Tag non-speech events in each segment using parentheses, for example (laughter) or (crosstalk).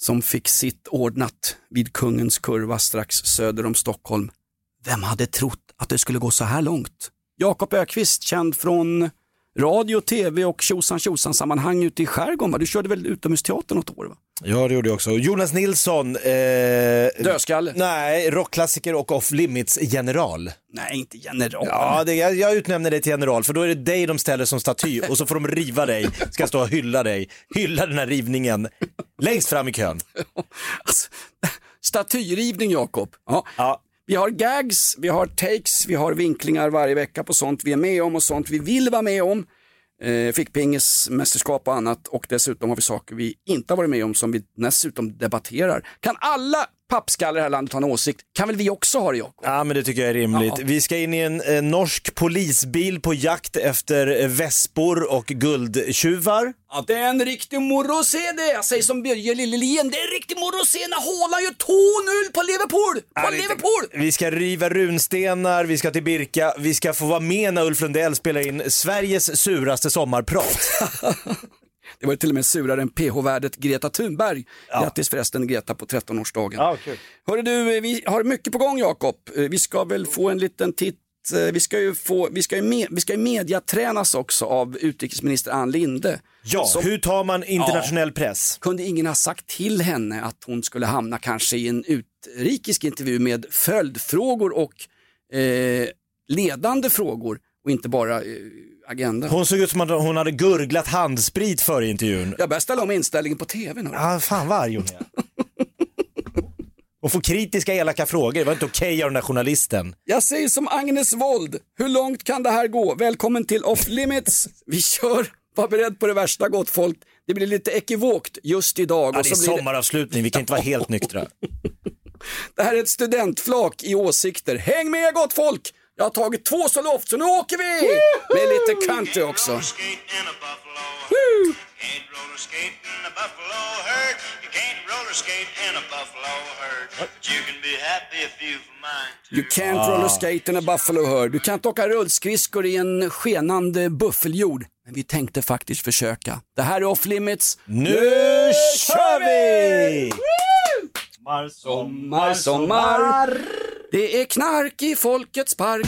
som fick sitt ordnat vid kungens kurva strax söder om Stockholm. Vem hade trott att det skulle gå så här långt? Jakob Ökvist, känd från radio, tv och tjosan tjosan sammanhang ute i skärgården. va? Du körde väl utomhusteater något år? Va? Ja, det gjorde jag också. Jonas Nilsson. Eh, Dödskalle? Nej, rockklassiker och off limits general. Nej, inte general. Ja, det, jag, jag utnämner dig till general för då är det dig de ställer som staty och så får de riva dig, ska stå och hylla dig, hylla den här rivningen längst fram i kön. Alltså, statyrivning Jakob. Ja. Ja. Vi har gags, vi har takes, vi har vinklingar varje vecka på sånt vi är med om och sånt vi vill vara med om. Eh, fick pingis, mästerskap och annat och dessutom har vi saker vi inte har varit med om som vi dessutom debatterar. Kan alla pappskallar i det här landet ha en åsikt? Kan väl vi också ha det Jakob? Ja, men det tycker jag är rimligt. Ja. Vi ska in i en eh, norsk polisbil på jakt efter eh, vespor och guldtjuvar. Ja, det är en riktig att se det. Jag säger som Börje Lillelien, det är en riktig att se när Haaland gör 2-0 på Liverpool. På Ja, Liverpool! Vi ska riva runstenar, vi ska till Birka, vi ska få vara med när Ulf Lundell spelar in Sveriges suraste sommarprat. (laughs) Det var till och med surare än PH-värdet Greta Thunberg. Grattis förresten Greta på 13-årsdagen. Ja, kul. Hörru du, eh, vi har mycket på gång Jakob. Eh, Vi ska väl få en liten titt eh, vi ska ju, få, vi ska ju, med, vi ska ju mediatränas också av utrikesminister Ann Linde. Ja, Som- hur tar man internationell press? Kunde ingen ha sagt till henne att hon skulle hamna kanske i en utrikisk intervju med följdfrågor och eh, ledande frågor och inte bara eh, agenda. Hon såg ut som att hon hade gurglat handsprit före intervjun. Jag börjar ställa om inställningen på tvn. hörru. Ja, fan vad arg hon är. Och få kritiska elaka frågor, det var inte okej av den där journalisten. Jag säger som Agnes Wold, hur långt kan det här gå? Välkommen till Off Limits. Vi kör, var beredd på det värsta gott folk. Det blir lite ekivokt just idag. Ja, det är så blir det, sommaravslutning, vi kan inte vara helt nyktra. (laughs) det här är ett studentflak i åsikter. Häng med gott folk! Jag har tagit två så loft så nu åker vi! Med lite country också. You can't roller skate in a buffalo herd. Du kan inte åka rullskridskor i en skenande buffeljord. Men vi tänkte faktiskt försöka. Det här är Off Limits. Nu kör vi! Sommar, sommar. Det är knark i Folkets park.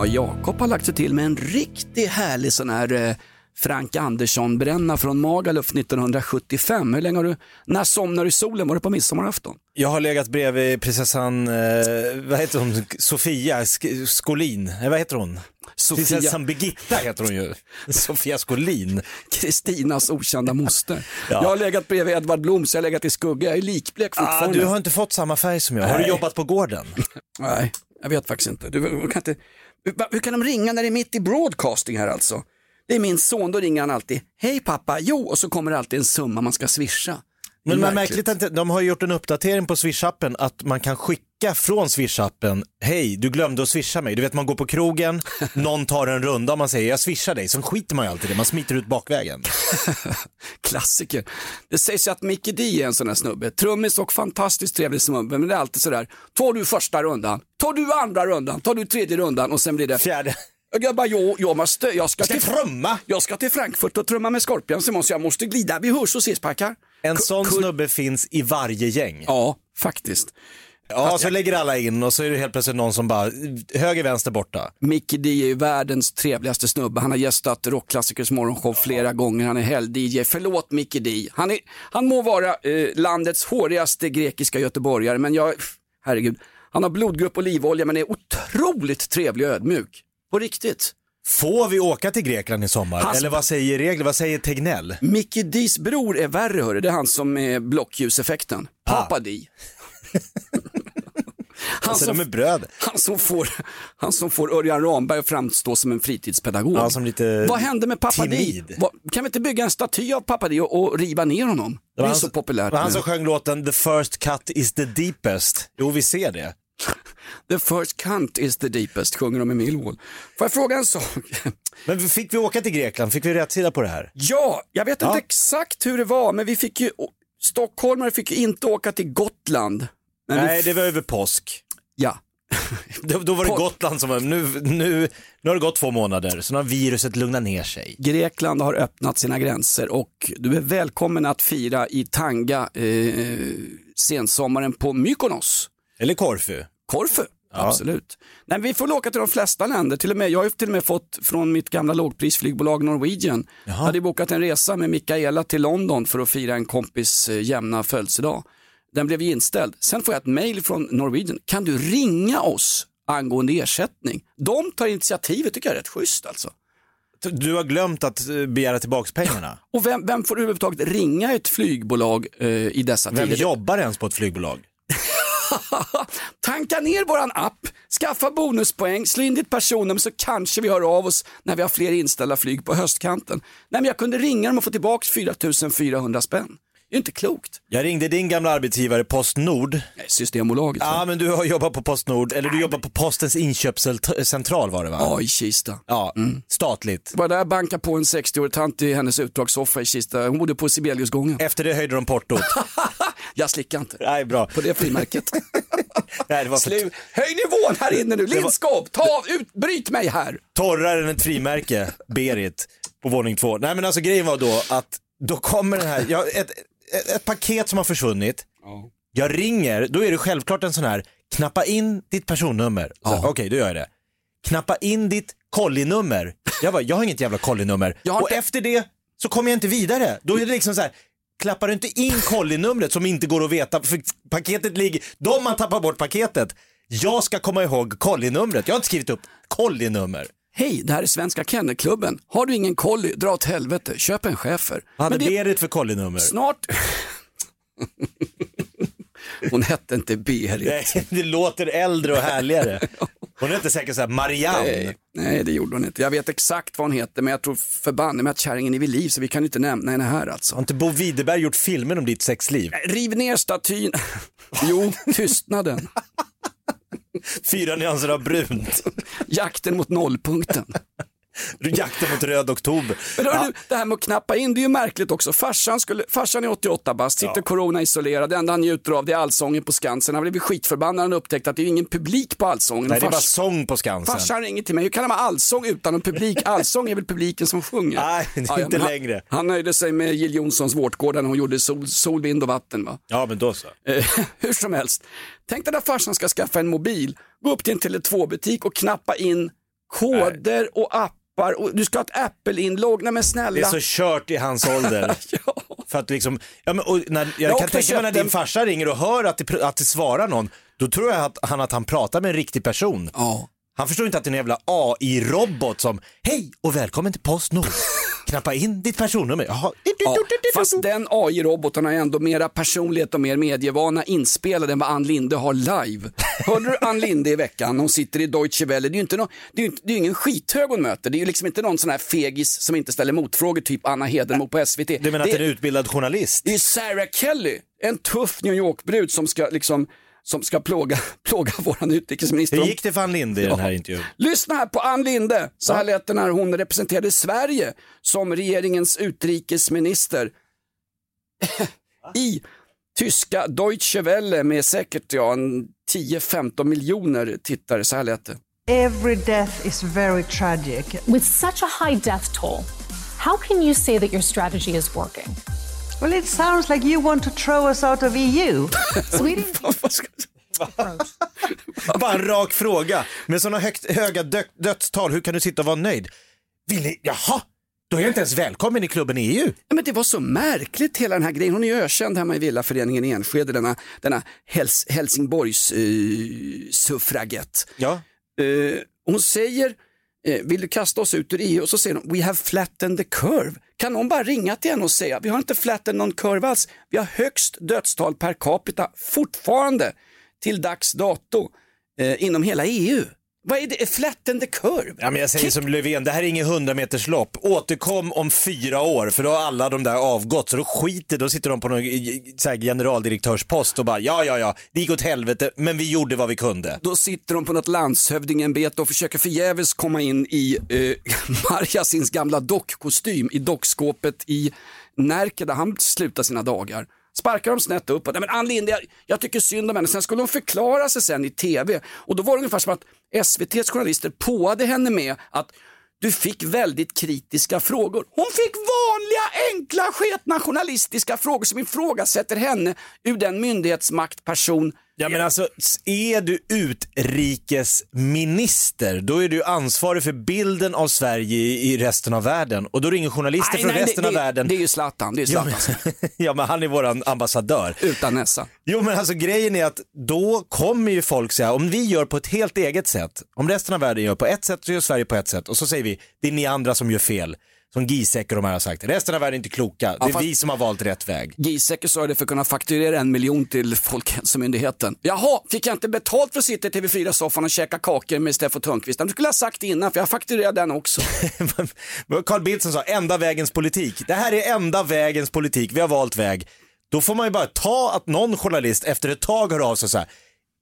Ja, Jakob har lagt sig till med en riktigt härlig sån här eh, Frank Andersson-bränna från Magaluf 1975. Hur länge har du, när somnar du i solen? Var det på midsommarafton? Jag har legat bredvid prinsessan, eh, vad heter hon, Sofia Sk- Skolin, eh, vad heter hon? Prinsessan Birgitta heter hon ju. (laughs) Sofia Skolin. Kristinas okända moster. Ja. Jag har legat bredvid Edvard Blom så jag har legat i skugga. Jag är likblek Ah, fortfarande. du har inte fått samma färg som jag. Har du Nej. jobbat på gården? (laughs) Nej, jag vet faktiskt inte. Du, du kan inte... Hur kan de ringa när det är mitt i broadcasting här alltså? Det är min son, då ringer han alltid. Hej pappa, jo, och så kommer det alltid en summa man ska swisha. Är Men märkligt. att de har gjort en uppdatering på Swish-appen att man kan skicka från Swish-appen, hej du glömde att swisha mig. Du vet man går på krogen, (laughs) någon tar en runda och man säger jag swishar dig, så skiter man ju alltid det, man smiter ut bakvägen. (laughs) Klassiker. Det sägs ju att Mickey D är en sån här snubbe. Trummis och fantastiskt trevlig snubbe, men det är alltid sådär. Tar du första rundan, tar du andra rundan, tar du tredje rundan och sen blir det... Fjärde. Jag bara, jo, jag måste, jag ska, Ska till, trumma! jag ska till Frankfurt och trumma med Scorpions imorgon så jag måste glida. Vi hörs och ses pojkar. En sån snubbe finns i varje gäng. Ja, faktiskt. Ja, så lägger alla in och så är det helt plötsligt någon som bara, höger, vänster, borta. Mickey D är ju världens trevligaste snubbe. Han har gästat Rockklassikers morgonshow flera gånger. Han är helg-DJ. Förlåt Mickey D. Han, är, han må vara eh, landets hårigaste grekiska göteborgare, men jag, herregud, han har blodgrupp olivolja men är otroligt trevlig och ödmjuk. På riktigt. Får vi åka till Grekland i sommar? Hans- Eller vad säger regler? Vad säger Tegnell? Mickey D's bror är värre hörru. Det är han som är blockljuseffekten. Papa D. (laughs) Alltså som- de är bröder. Han som får, han som får Örjan Ramberg att framstå som en fritidspedagog. Ja, som lite Vad hände med Pappa Di? Kan vi inte bygga en staty av Pappa Di och, och riva ner honom? Det, är han, så populärt Det han nu. som sjöng låten The first cut is the deepest. Jo, vi ser det. The first cunt is the deepest, sjunger de i Millwall. Får jag fråga en sak? Men fick vi åka till Grekland? Fick vi rätt på det här? Ja, jag vet Ja. inte exakt hur det var, men vi fick ju, stockholmare fick ju inte åka till Gotland. Nej, det var över påsk. Ja, Då, då var det Gotland som var, nu, nu, nu har det gått två månader, så nu har viruset lugnat ner sig. Grekland har öppnat sina gränser och du är välkommen att fira i Tanga eh, sensommaren på Mykonos. Eller Korfu. Korfu, absolut. Nej, vi får åka till de flesta länder, till och med, jag har till och med fått från mitt gamla lågprisflygbolag Norwegian, jag hade bokat en resa med Mikaela till London för att fira en kompis eh, jämna födelsedag. Den blev inställd. Sen får jag ett mail från Norwegian, kan du ringa oss angående ersättning? De tar initiativet, tycker jag är rätt schysst alltså. Du har glömt att eh, begära tillbaks pengarna. Och vem, vem får överhuvudtaget ringa ett flygbolag eh, i dessa Vem tider? jobbar ens på ett flygbolag? (laughs) Tanka ner våran app, skaffa bonuspoäng, slå in ditt personnummer så kanske vi hör av oss när vi har fler inställda flyg på höstkanten. Nej men jag kunde ringa dem och få tillbaka 4400 spänn. Det är ju inte klokt. Jag ringde din gamla arbetsgivare Postnord. Nej, Systembolaget. Ja, men du har jobbat på Postnord, eller du jobbar på Postens inköpscentral var det va? Ja, i Kista. Ja, statligt. Var där jag bankade på en 60-årig tant i hennes utdragssoffa i Kista. Hon bodde på Sibeliusgången. Efter det höjde de portot. (laughs) Jag slickar inte. Nej, bra. På det frimärket. (laughs) Nej, det var för Slu, höj nivån här inne nu. Lindskov, ta ut, bryt mig här. torrare än ett frimärke, Berit, på våning två. Nej men alltså grejen var då att då kommer den här, ja, ett, ett, ett paket som har försvunnit. Jag ringer, då är det självklart en sån här, knappa in ditt personnummer. Ja. Okej, då gör jag det. Knappa in ditt kollinummer. Jag bara, jag har inget jävla kollinummer. Och inte- efter det så kommer jag inte vidare. Då är det liksom så här, klappar du inte in kollinumret som inte går att veta, för paketet ligger, de har tappat bort paketet. Jag ska komma ihåg kollinumret. Jag har inte skrivit upp kollinummer. Hej, det här är Svenska Kennelklubben. Har du ingen collie, dra åt helvete, köp en schäfer. Vad hade det- Berit för kollinummer? Snart... (laughs) Hon hette inte Berit. Nej, (laughs) det låter äldre och härligare. (laughs) Hon heter säkert såhär Marianne. Nej, nej, det gjorde hon inte. Jag vet exakt vad hon heter, men jag tror förbanne mig att kärringen är vid liv, så vi kan inte nämna henne här alltså. Har inte Bo Widerberg gjort filmer om ditt sexliv? Riv ner statyn. (laughs) Jo, tystnaden. Fyra nyanser av brunt. (laughs) Jakten mot nollpunkten. (laughs) Jakten mot röd oktober. Men hör Ja. du, det här med att knappa in, det är ju märkligt också. Farsan, skulle, farsan är 88 bast, sitter corona-isolerad, det enda han njuter av det är allsången på Skansen. Han blev skitförbannad när han upptäckte att det är ingen publik på allsången. Nej, det är bara sång på Skansen. Farsan ringer till mig, hur kan det vara allsång utan en publik? (laughs) Allsång är väl publiken som sjunger? Nej, det är Ja, ja, inte han, längre. Han nöjde sig med Jill Johnsons Vårtgårda när hon gjorde sol, sol, vind och vatten. Va? Ja, men då så. Eh, (laughs) hur som helst, tänk dig när farsan ska skaffa en mobil, gå upp till en Tele2-butik och knappa in koder och appar. Och du ska ha ett Apple-inlogg, nej men Det är snälla. så kört i hans ålder. (laughs) Ja. För att liksom, ja, men, och när, jag, Jag kan tänka mig när din farsa ringer och hör att det, att det svarar någon, då tror jag att han, att han pratar med en riktig person. Ja. Han förstår inte att det är en jävla AI-robot som, hej och välkommen till Postnord. (laughs) Knappa in ditt personnummer. Jaha. Ja, fast den AI-roboten har ändå mera personlighet och mer medievana inspelad än vad Ann Linde har live. Hörde du Ann Linde i veckan? Hon sitter i Deutsche Welle. Det är ju inte någon, det är det är ju ingen skithög hon möter. Det är ju liksom inte någon sån här fegis som inte ställer motfrågor, typ Anna Hedenmo på SVT. Du menar att det, det är en utbildad journalist? det är Sarah Kelly, en tuff New York-brud som ska liksom som ska plåga, (laughs) plåga våran utrikesminister. Hur gick det för Ann Linde i den här intervjun? Lyssna här på Ann Linde. Så här lät det när hon representerade Sverige som regeringens utrikesminister (laughs) i tyska Deutsche Welle med säkert ja, en 10-15 miljoner tittare. Så här lät det. Every death is very tragic. With such a high death toll, how can you say that your strategy is working? Well, it sounds like you want to throw us out of EU. (laughs) Sweden. Bara en rak fråga. Med sådana högt, höga dö dödstal, hur kan du sitta och vara nöjd? Vill ni, jaha, då är jag inte ens välkommen i klubben EU. Ja, Men det var så märkligt hela den här grejen. Hon är ju ökänd hemma i villaföreningen i Enskede, denna, denna Hels Helsingborgs suffragett. Ja. Eh, hon säger, Eh, vill du kasta oss ut ur EU? Och så säger de, we have flattened the curve. Kan någon bara ringa till henne och säga, vi har inte flattened någon kurva alls. Vi har högst dödstal per capita fortfarande till dags dato. eh, inom hela EU. Vad är det? Flatten the curve? Ja, men jag säger som Löfven, det här är ingen 100 meters lopp. Återkom om fyra år för då har alla de där avgått. Så då skiter, då sitter de på någon så här, generaldirektörspost och bara ja, ja, ja, det gick åt helvete, men vi gjorde vad vi kunde. Då sitter de på något landshövdingeämbete och försöker förgäves komma in i eh, (laughs) Marjasins gamla dockkostym i dockskåpet i Närke där han slutar sina dagar. Sparkar de snett upp. Nej, men Ann Linde, jag, jag tycker synd om henne. Sen skulle hon förklara sig sen i tv. Och då var det ungefär som att SVTs journalister påade henne med att du fick väldigt kritiska frågor. Hon fick vanliga, enkla, sketna journalistiska frågor som ifrågasätter henne ur den myndighetsmaktperson Ja men alltså, är du utrikesminister, då är du ansvarig för bilden av Sverige i resten av världen. Och då ingen journalister Nej, från nej, resten det, av det, världen. Det är ju Zlatan, det är Ja Zlatan. men, (laughs) ja men han är våran ambassadör. Utan näsa. Jo men alltså grejen är att då kommer ju folk säga, om vi gör på ett helt eget sätt, om resten av världen gör på ett sätt så gör Sverige på ett sätt och så säger vi, det är ni andra som gör fel. Som Giesecke och de här har sagt, resten av världen är inte kloka, det är fast- vi som har valt rätt väg. Giesecke sa det för att kunna fakturera en miljon till Folkhälsomyndigheten. Jaha, fick jag inte betalt för att sitta i TV4-soffan och käka kakor med Steffo Törnqvist? Det skulle ha sagt innan för jag fakturerar den också. (laughs) Carl Bildt som sa, enda vägens politik. Det här är enda vägens politik, vi har valt väg. Då får man ju bara ta att någon journalist efter ett tag hör av sig så här,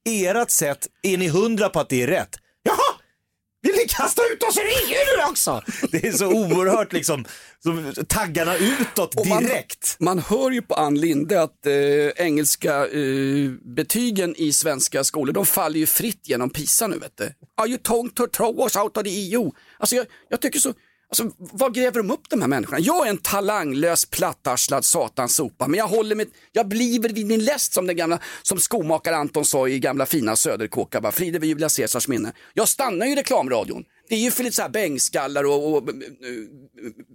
ert sätt, är ni hundra på att det är rätt? Vill ni kasta ut oss ur EU nu också? Det är så oerhört liksom, som taggarna utåt Och man- direkt. Man hör ju på Ann Linde att eh, engelska eh, betygen i svenska skolor, de faller ju fritt genom PISA nu vet du. Are you trying to throw us out of the EU? Alltså jag, jag tycker så, alltså vad gräver de upp de här människorna? Jag är en talanglös plattarslad satansopa, men jag håller mig, jag blir vid min läst som den gamla, som skomakare Anton sa i gamla fina Söderkåka, bara fride vid Julia Caesars minne. Jag stannar ju i reklamradion. Det är ju för lite så här bängskallar och, och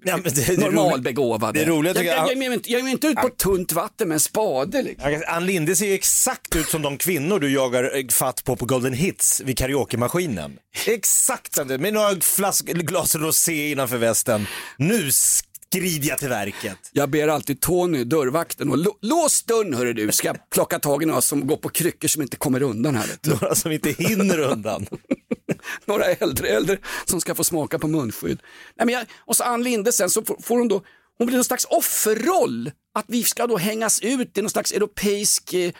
Ja, men det- normalbegåvade. det roliga jag, jag- jag, jag, jag mig inte ut på tunt vatten med en spade. Liksom. Ann Linde ser ju exakt ut som de kvinnor du jagar eh, fatt på på Golden Hits vid karaokemaskinen. Exakt som med några flask, glas rosé innanför västen. Nu skrider jag till verket. Jag ber alltid Tony, dörrvakten, och lå- lås dörren hörru du. Ska jag plocka tag i några som går på kryckor som inte kommer undan här. Några som inte hinner undan. (laughs) (laughs) några äldre äldre som ska få smaka på munskydd. Nej, men jag, och så Ann Linde sen så får, får hon då, hon blir någon slags offerroll. Att vi ska då hängas ut i någon slags europeisk eh,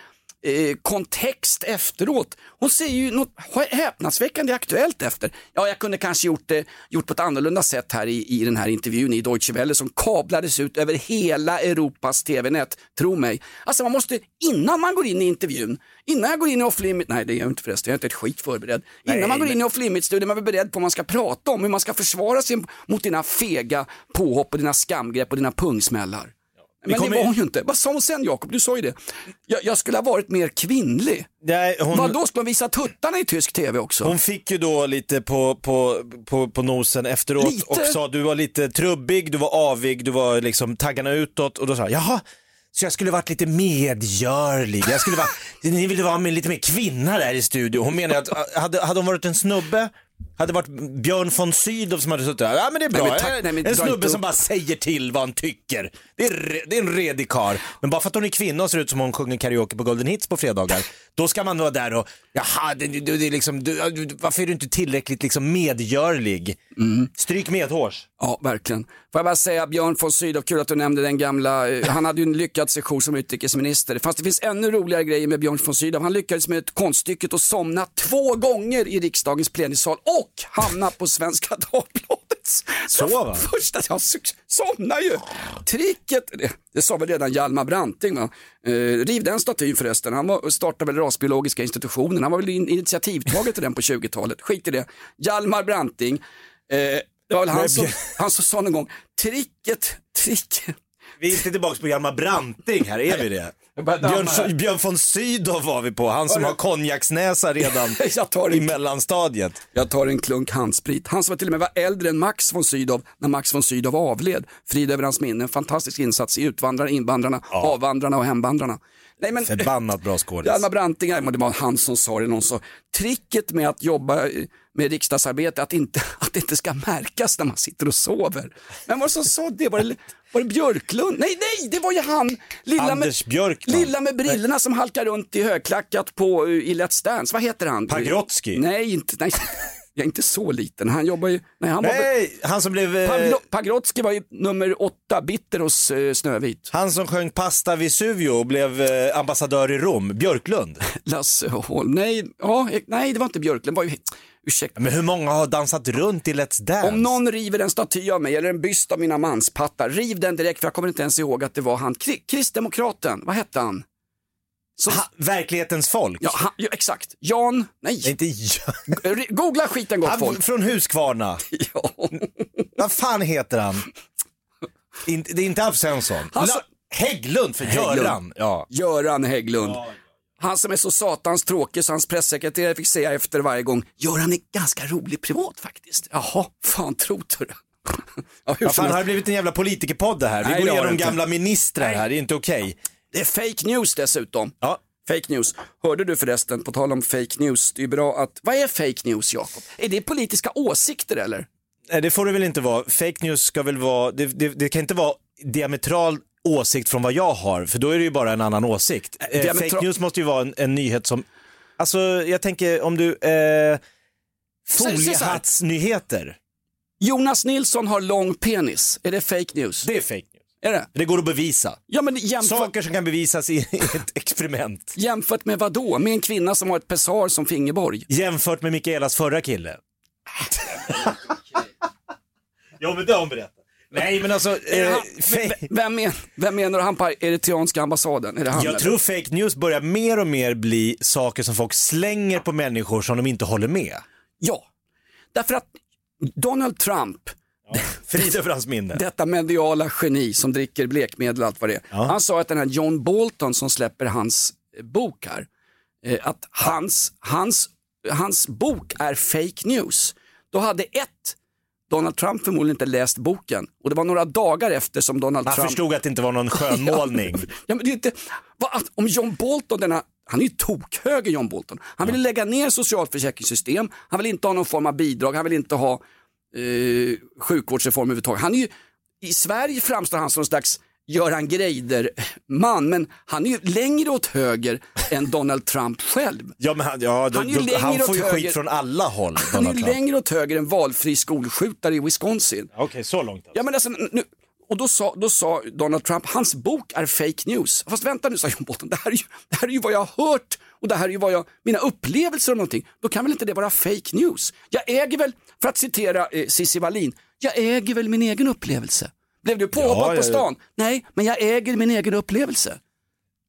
eh, kontext efteråt. Hon säger ju något häpnadsväckande aktuellt efter. Ja, jag kunde kanske gjort det gjort på ett annorlunda sätt här i, i den här intervjun i Deutsche Welle som kablades ut över hela Europas tv-nät. Tro mig. Alltså man måste, innan man går in i intervjun, innan jag går in i off limit, nej det gör jag inte förresten, jag är inte ett skit förberedd. Innan man går in i off limit-studion, man är beredd på vad man ska prata om, hur man ska försvara sig mot dina fega påhopp och dina skamgrepp och dina pungsmällar. Men kommer- det var hon ju inte. Vad sa hon sen Jakob? Du sa ju det. Jag, jag skulle ha varit mer kvinnlig. Nej, hon, Vad då skulle hon visa tuttarna i tysk tv också? hon fick ju då lite på, på, på, på nosen efteråt Lite? och sa du var lite trubbig, du var avig, du var liksom taggarna utåt och då sa jag, jaha, så jag skulle varit lite medgörlig. Jag skulle vara, (laughs) ni ville vara med lite mer kvinna där i studion. Hon menar att hade, hade hon varit en snubbe hade det varit Björn von Sydow som hade suttit där, ja men det är bra, Nej, men nej, men en dra snubbe inte som upp- bara säger till vad han tycker. Det är, re- det är en redig karl. Men bara för att hon är kvinna och ser ut som hon sjunger karaoke på Golden Hits på fredagar, (laughs) då ska man vara där och, jaha, det, det, det är liksom, du, du, varför är du inte tillräckligt liksom medgörlig? Stryk medhårs. Ja, verkligen. Får jag bara säga Björn von Sydow, kul att du nämnde den gamla, eh, han hade ju en lyckad session som utrikesminister. Fast det finns ännu roligare grejer med Björn von Sydow. Han lyckades med ett konststycket att somna två gånger i riksdagens plenisal och hamna på Svenska Dagbladets Så, va? första, ja, s- somnar ju. Tricket, det, det sa väl redan Hjalmar Branting va? Eh, riv den statyn förresten, han var, startade väl rasbiologiska institutionen, han var väl in, initiativtagare till den på 20-talet. Skit i det. Hjalmar Branting, eh, det var väl han som, han som sa någon gång, tricket, tricket. Vi är inte tillbaka på Hjalmar Branting här, är vi det? Björn. Björn von Sydow var vi på, han som har konjaksnäsa redan (laughs) Jag tar i mellanstadiet. Jag tar en klunk handsprit. Han som till och med var äldre än Max von Sydow när Max von Sydow avled. Frid över hans minne. En fantastisk insats i Utvandrarna, Invandrarna, Avvandrarna och Hemvandrarna. Nej, men, Förbannat bra skådis. Hjalmar Branting, det var han som sa det, någon sa, tricket med att jobba med riksdagsarbete, att, inte, (laughs) att det inte ska märkas när man sitter och sover. Men vad som sa det? Var det, var det Björklund? Nej, nej, det var ju han! Lilla Anders med, Björkman. Lilla med brillorna som halkar runt i högklackat på, eh, i Let's Dance. Vad heter han? Pagrotsky? Nej, inte, nej, jag är inte så liten. Han jobbar ju, nej han var Nej, han som blev... eh, Pagrotsky var ju nummer åtta, bitter hos eh, Snövit. Han som sjöng Pasta Vesuvio och blev eh, ambassadör i Rom, Björklund. (laughs) Lasse Holm, nej, ja, eh, nej det var inte Björklund, var ju, ursäkta. Men hur många har dansat runt i Let's Dance? Om någon river en staty av mig eller en byst av mina manspattar, riv den direkt för jag kommer inte ens ihåg att det var han, Kri- Kristdemokraten, vad hette han? Som, Ha, verklighetens folk? ja, han, ja, exakt, Jan, nej, inte. Ri- googla skiten gott Han folk. från Huskvarna. (laughs) Ja. Vad fan heter han? In, det är inte Alf Svensson. La- Hägglund för Hägglund. Göran. Ja. Göran Hägglund. Han som är så satans tråkig så hans pressekreterare fick säga efter varje gång, Göran är ganska rolig privat faktiskt. Jaha, fan tror du (laughs) ja, hur Ja, fan, har det helst. blivit en jävla politikerpodd det här? Vi Nej, går har igenom gamla ministrar här, det är inte okej. Det är fake news dessutom. Ja. Fake news. Hörde du förresten, på tal om fake news, det är bra att, vad är fake news Jakob? Är det politiska åsikter eller? Nej, det får det väl inte vara. Fake news ska väl vara, det, det, det kan inte vara diametral åsikt från vad jag har, för då är det ju bara en annan åsikt. Eh, diametral- Fake news måste ju vara en, en nyhet som, alltså jag tänker om du, eh, foliehattsnyheter, Jonas Nilsson har lång penis, är det fake news? det är fake. Är det? Det går att bevisa. Ja men jämfört, Saker som kan bevisas i (laughs) ett experiment. jämfört med vad då? Med en kvinna som har ett pessar som fingerborg? Jämfört med Mikaelas förra kille. jo men det har hon berättat. Nej men alltså, eh, han, vem, men, vem menar du han på eritreanska ambassaden? Är det han jag eller? tror fake news börjar mer och mer bli saker som folk slänger på människor som de inte håller med. Ja, därför att Donald Trump, Frid över hans minne. detta mediala geni som dricker blekmedel och allt vad det är. Han sa att den här John Bolton som släpper hans eh, bok här, eh, att hans, hans, hans bok är fake news. Då hade ett, Donald Trump förmodligen inte läst boken och det var några dagar efter som Donald Han Trump förstod att det inte var någon (laughs) skönmålning. Ja, men det är inte, vad, om John Bolton, denna, han är ju tokhöger John Bolton, han vill lägga ner socialförsäkringssystem, han vill inte ha någon form av bidrag, han vill inte ha eh, sjukvårdsreform överhuvudtaget. Han är ju, I Sverige framstår han som en slags Göran Greider-man, men han är ju längre åt höger än Donald Trump själv. (laughs) Ja, men han, ja, då, Han är då, han får ju höger. skit från alla håll. Han är Donald ju Trump. längre åt höger än valfri skolskjutare i Wisconsin. Okej, så långt. Alltså. Ja, men alltså, nu, och då sa, då sa Donald Trump, hans bok är fake news. Fast vänta nu, sa John Bolton, det här, är ju, det här är ju vad jag har hört och det här är ju vad jag, mina upplevelser av någonting. Då kan väl inte det vara fake news? Jag äger väl, för att citera eh, Cissi Wallin, jag äger väl min egen upplevelse. Blev du påhoppad Ja, ja, på stan? Nej, men jag äger min egen upplevelse.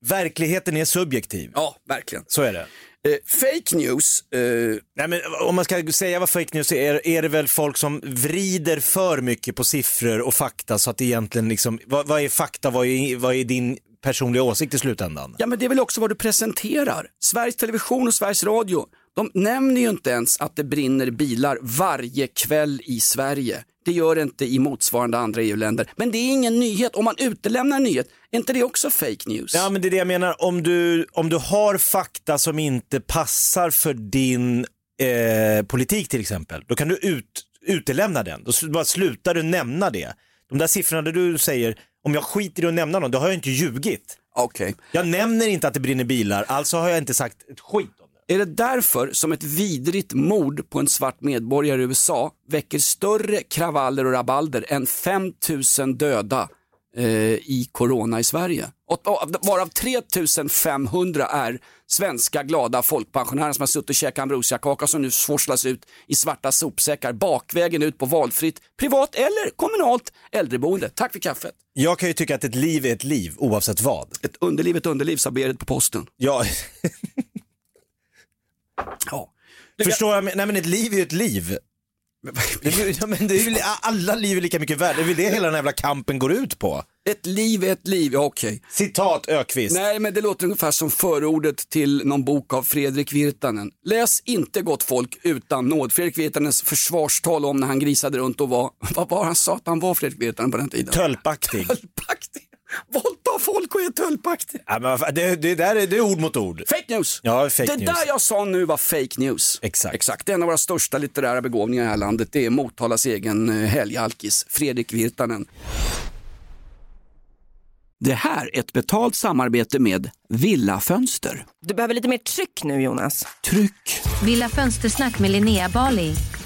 Verkligheten är subjektiv. Ja, verkligen. Så är det. Eh, fake news, eh, Nej, men om man ska säga vad fake news är, är det väl folk som vrider för mycket på siffror och fakta så att egentligen liksom, vad, vad är fakta, vad är, vad är din personliga åsikt i slutändan? Ja men det är väl också vad du presenterar. Sveriges Television och Sveriges Radio, de nämner ju inte ens att det brinner bilar varje kväll i Sverige. Det gör det inte i motsvarande andra EU-länder. Men det är ingen nyhet. Om man utelämnar en nyhet, är inte det också fake news? Ja men det är det jag menar, om du, om du har fakta som inte passar för din eh, politik till exempel, då kan du ut, utelämna den. Då bara slutar du nämna det. De där siffrorna där du säger, om jag skiter i att nämna dem, då har jag inte ljugit. Okej. Jag nämner inte att det brinner bilar, alltså har jag inte sagt ett skit. Är det därför som ett vidrigt mord på en svart medborgare i USA väcker större kravaller och rabalder än 5000 döda eh, i corona i Sverige? Och, och, varav 3500 är svenska glada folkpensionärer som har suttit och käkat ambrosiakaka som nu forslas ut i svarta sopsäckar bakvägen ut på valfritt privat eller kommunalt äldreboende. Tack för kaffet. Jag kan ju tycka att ett liv är ett liv oavsett vad. Ett underliv, ett underliv, sa Berit på posten. Ja, (laughs) Ja. förstår jag? men- Nej men ett liv är ju ett liv. Ja, men det är väl, alla liv är lika mycket värda, det är väl det hela den här jävla kampen går ut på. Ett liv är ett liv, ja okej. Citat Ökvist. Nej, men det låter ungefär som förordet till någon bok av Fredrik Virtanen. Läs inte Gott folk utan nåd. Fredrik Virtanens försvarstal om när han grisade runt och var, (laughs) vad var han sa att han var Fredrik Virtanen på den tiden? Tölpaktig. Tölpaktig. Våldta folk och är tölpaktig. Ja, men, det, det, där är, det är ord mot ord. Fake news. Ja, fake det news. där jag sa nu var fake news. Exakt. Exakt. En av våra största litterära begåvningar i det här landet det är Motalas egen eh, helgalkis, Fredrik Virtanen. Det här är ett betalt samarbete med Villa Fönster. Du behöver lite mer tryck nu Jonas. Tryck! Villa Fönstersnack med Linnea Bali.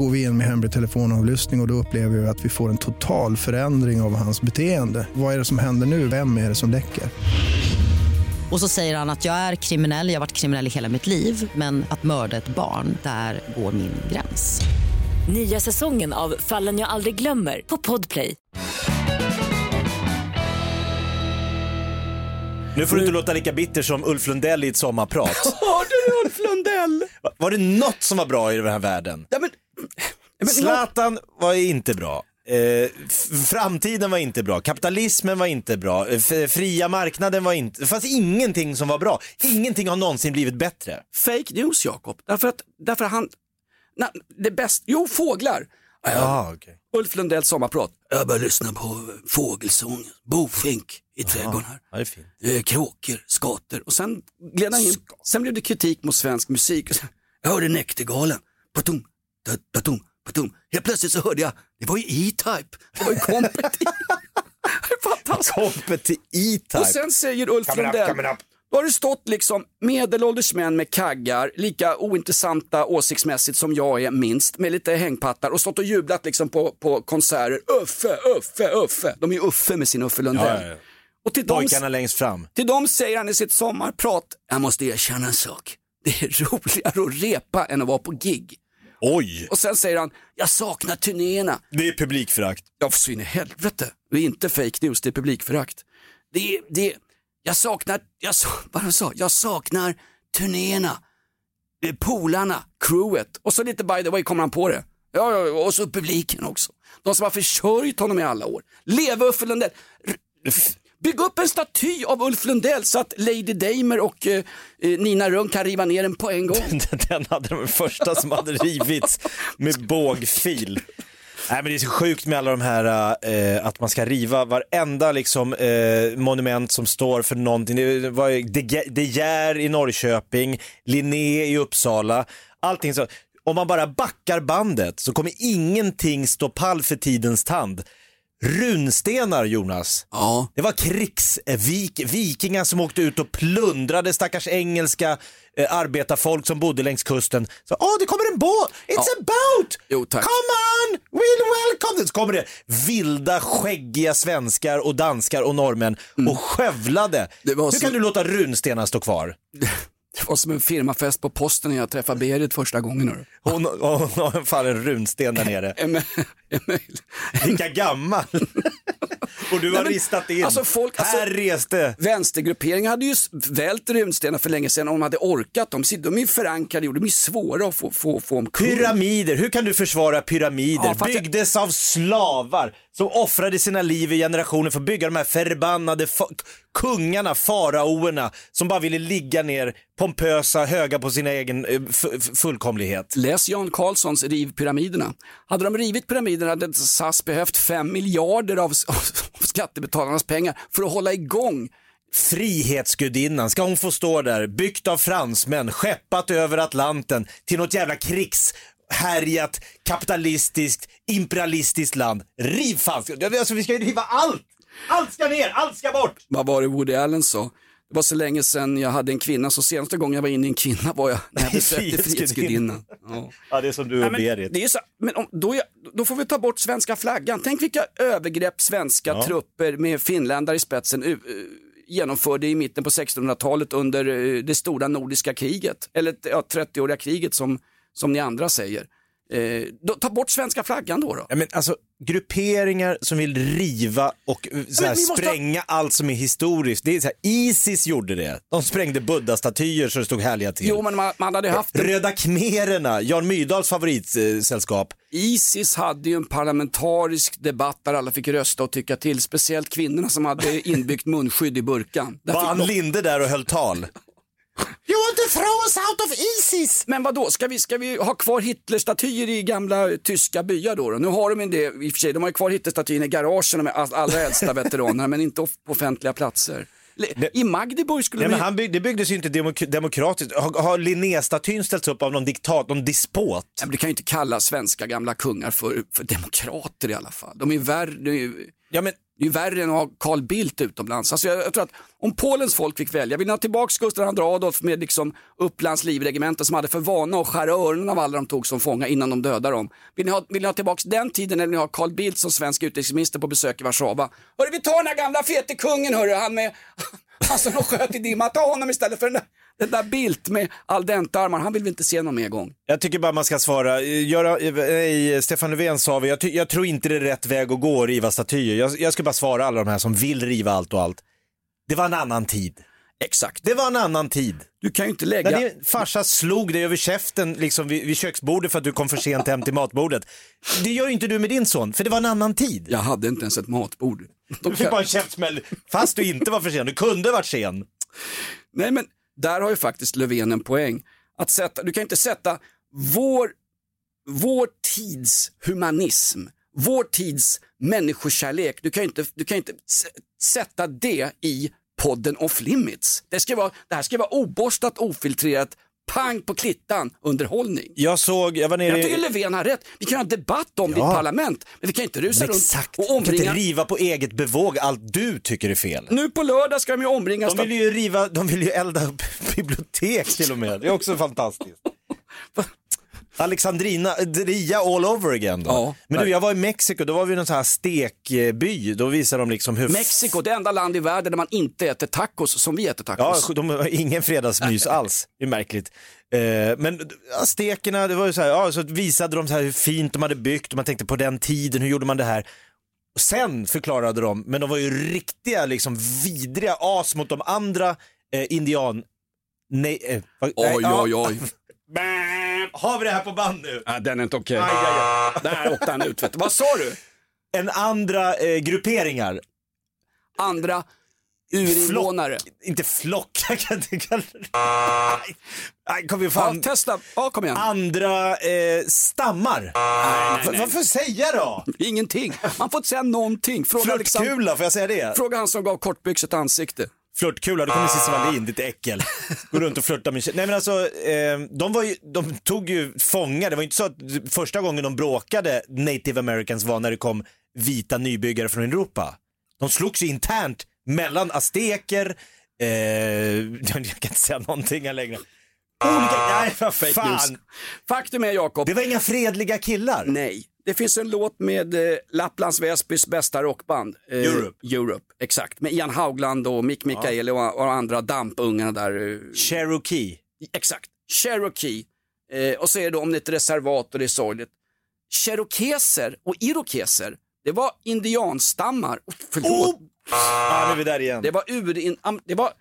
Går vi in med hemlig telefonavlyssning och, och då upplever vi att vi får en total förändring av hans beteende. Vad är det som händer nu? Vem är det som läcker? Och så säger han att jag är kriminell, jag har varit kriminell i hela mitt liv men att mörda ett barn, där går min gräns. Nya säsongen av Fallen jag aldrig glömmer på Podplay. Nu får du inte låta lika bitter som Ulf Lundell i ett sommarprat. (laughs) Hörde du Ulf Lundell? Va- Var det något som var bra i den här världen? Ja, men, men, Zlatan var inte bra. Eh, framtiden var inte bra, kapitalismen var inte bra, eh, f- fria marknaden var inte, det fanns ingenting som var bra. Ingenting har någonsin blivit bättre. Fake news Jakob, därför att, därför han, na, det bäst, jo fåglar. Ah, okay. Ulf Lundells sommarprat. Jag började lyssna på fågelsång, bofink i trädgården här. Ja. Eh, kråkor, skator och sen gled han in. Sen blev det kritik mot svensk musik. Jag hörde Näktergalen. Patum, da-. Helt plötsligt så hörde jag, det var ju E-Type. Det var ju (laughs) fantastiskt. Kompet till E-Type. Och sen säger Ulf Lundell, då har det stått liksom medelålders män med kaggar, lika ointressanta åsiktsmässigt som jag är minst, med lite hängpattar och stått och jublat liksom på, på konserter. Uffe, Uffe, Uffe. De är ju Uffe med sin Uffe Lundell. Ja, ja, ja. Och till dem, Pojkarna längst fram. till dem säger han i sitt sommarprat, jag måste erkänna en sak. Det är (laughs) roligare att repa än att vara på gig. Oj, Och sen säger han, jag saknar turnéerna. det är publikförakt. Ja, för så in i helvete. Det är inte fake news, det är publikförakt. Det är, det är, jag saknar, jag, sa- (laughs) vad han sa, jag saknar turnéerna, polarna, crewet och så lite by the way kommer han på det. Ja, ja, ja, och så publiken också. De som har försörjt honom i alla år. Leve Uffe Lundell. Bygg upp en staty av Ulf Lundell så att Lady Damer och eh, eh, Nina Rung kan riva ner den på en gång. (laughs) Den hade de första som hade rivits med bågfil. Nej men det är så sjukt med alla de här, eh, att man ska riva varenda liksom, eh, monument som står för någonting. Det var De De Geer i Norrköping, Linné i Uppsala, allting så. Om man bara backar bandet så kommer ingenting stå pall för tidens tand. Runstenar Jonas. Ja. Det var krigsvik, vikingar som åkte ut och plundrade stackars engelska eh, arbetarfolk som bodde längs kusten. Så, åh, det kommer en båt! It's Ja. a boat! Jo, tack. Come on! We'll welcome! så kommer det vilda skäggiga svenskar och danskar och norrmän och skövlade. Hur så- kan du låta runstenar stå kvar? (laughs) Det var som en firmafest på posten när jag träffade Berit första gången. Hon hon har fan en runsten där nere. (laughs) Lika gammal. och du har ristat in. Alltså folk, alltså, Här reste. Vänstergrupperingar hade ju vält runstenar för länge sedan om de hade orkat. De, de är förankrade, och de är svåra att få, få, få omkull. Pyramider, hur kan du försvara pyramider? Ja, fast jag- Byggdes av slavar som offrade sina liv i generationer för att bygga de här förbannade fa- kungarna, faraoerna som bara ville ligga ner pompösa, höga på sin egen eh, fullkomlighet. Läs Jan Carlssons Riv pyramiderna. Hade de rivit pyramiderna hade SAS behövt 5 miljarder av, (laughs) av skattebetalarnas pengar för att hålla igång. Frihetsgudinnan, ska hon få stå där, byggt av fransmän, skeppat över Atlanten till något jävla krigshärjat, kapitalistiskt, imperialistiskt land. Riv fan, alltså vi ska ju riva allt! Allt ska ner, allt ska bort! Vad var det Woody Allen sa? Det var så länge sedan jag hade en kvinna, så senaste gången jag var inne i en kvinna var jag när jag (laughs) besökte Frihetsgudinnan. Ja. Ja, det är som du och Berit. det är så, men om, då, är, då får vi ta bort svenska flaggan. Tänk vilka övergrepp svenska Ja. trupper med finländare i spetsen uh, genomförde i mitten på 1600-talet under eh, det stora nordiska kriget. Eller ja, 30-åriga kriget som, som ni andra säger. Eh, då, ta bort svenska flaggan då. då. Ja, men alltså, grupperingar som vill riva och eh, så här, spränga allt som är historiskt. Det är så här, Isis gjorde det. De sprängde buddha-statyer så det stod härliga till. Jo, men man, man hade haft en Röda khmererna, Jan Myrdals favoritsällskap. Isis hade ju en parlamentarisk debatt där alla fick rösta och tycka till, speciellt kvinnorna som hade inbyggt munskydd i burkan. Där Var Ann de- Linde där och höll tal? (laughs) You want to throw us out of Isis? Men vad då ska vi, ska vi ha kvar Hitlerstatyer i gamla tyska byar då? då? Nu har de en det, i och för sig, de har ju kvar Hitlerstatyn i garagen med all- allra äldsta veteranerna, men inte på offentliga platser. I Magdeburg skulle Nej, de men ju- han bygg, det byggdes ju inte demok demokratiskt. Har, har Linnéstatyn ställts upp av någon diktat, någon dispot? Ja, men Du kan ju inte kalla svenska gamla kungar för, för demokrater i alla fall. De är ju värre, ju, Ja, men det är ju värre än att ha Carl Bildt utomlands. Alltså jag, jag tror att om Polens folk fick välja, vill ni ha tillbaka Gustav II Adolf med liksom Upplands livregemente som hade för vana att skära öronen av alla de tog som fånga innan de dödade dem. Vill ni ha, vill ni ha tillbaka den tiden eller vill ni ha Carl Bildt som svensk utrikesminister på besök i Warszawa? Hörru, vi tar den här gamla fete kungen, hörru, han med, (laughs) han som de sköt i dimma, ta honom istället för den där, den där Bildt med al dente-armar, han vill vi inte se någon mer gång. Jag tycker bara man ska svara. Göra, nej, Stefan Löfven sa vi, jag, jag tror inte det är rätt väg att gå att riva statyer. Jag, jag ska bara svara alla de här som vill riva allt och allt. Det var en annan tid. Exakt. Det var en annan tid. Du kan ju inte lägga... När din farsa slog dig över käften liksom vid, vid köksbordet för att du kom för sent hem till matbordet. Det gör ju inte du med din son, för det var en annan tid. Jag hade inte ens ett matbord. De Du fick kan- bara en käftsmäll fast du inte var för sen. Du kunde varit sen. Nej men där har ju faktiskt Löfven en poäng. Att sätta, du kan inte sätta vår, vår tids humanism, vår tids människokärlek, du kan ju inte, du kan inte sätta det i podden off limits. Det, ska vara, det här ska vara oborstat, ofiltrerat, pang på klittan underhållning. Jag såg, jag var nere Jag tycker i... Löfven har rätt. Vi kan ha en debatt om det i Ja. parlament, men vi kan inte rusa Men runt exakt, och du kan inte omringa. riva på eget bevåg allt du tycker är fel. Nu på lördag ska de ju omringas De vill ju riva, de vill ju elda upp (laughs) bibliotek till och med. Det är också fantastiskt. (laughs) Alexandrina, Dria all over again då. Ja, Men du, jag var i Mexiko, då var vi i någon sån här stekby. Då visade de liksom hur... Mexiko, det enda land i världen där man inte äter tacos som vi äter tacos. Ja, de har ingen fredagsmys (laughs) alls. Det är märkligt. Eh, men aztekerna, det var ju så här, ja, så visade de så här hur fint de hade byggt och man tänkte på den tiden, hur gjorde man det här? Och sen förklarade de, men de var ju riktiga liksom vidriga as mot de andra eh, indian... Nej, eh, nej, Oj, ja. oj, oj. (laughs) Har vi det här på band nu? Nej, den är inte okej. Aj. Där åkte han ut. Vet du. Vad sa du? En andra eh, grupperingar. Andra urinvånare. Inte flock, (laughs) jag kan inte kalla det. Nej, Nej, kom vi fan. Ja, testa. Ja, kom igen. Andra eh, stammar. nej, nej. Vad får jag säga då? Ingenting. Man får inte säga någonting. Fråga, Alexander, Flörtkula, får jag säga det? fråga han som gav kortbyxigt ansikte. Flörtkula, då kommer Cissi Wallin, ditt äckel. Gå runt och flörta med. Nej men alltså, eh, de, var ju, de tog ju fångar. Det var ju inte så att första gången de bråkade, native americans, var när det kom vita nybyggare från Europa. De slogs ju internt mellan azteker, eh, (laughs) jag kan inte säga någonting här längre. Olika, nej vad Fake fan. news. Faktum är Jakob. Det var inga fredliga killar. Nej. Det finns en låt med eh, Lapplands Väsbys bästa rockband. Eh, Europe. Europe, exakt. Med Ian Haugland och Mick Mikaeli och, och andra dampungarna där. eh, Cherokee. Exakt. Cherokee. Eh, och så är det om det är ett reservat och det är sorgligt. Cherokeser och irokeser, det var indianstammar. Oh, förlåt. Ja, nu är vi där igen. Det var urin... am- Det var,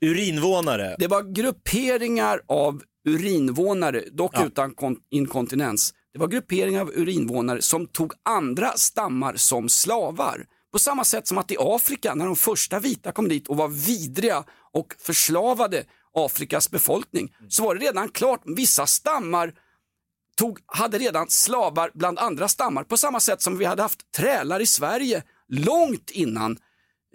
Urinvånare. det var grupperingar av urinvånare, dock utan kon- inkontinens. Det var grupperingar av urinvånare som tog andra stammar som slavar. På samma sätt som att i Afrika, när de första vita kom dit och var vidriga och förslavade Afrikas befolkning, så var det redan klart, vissa stammar tog, hade redan slavar bland andra stammar på samma sätt som vi hade haft trälar i Sverige långt innan.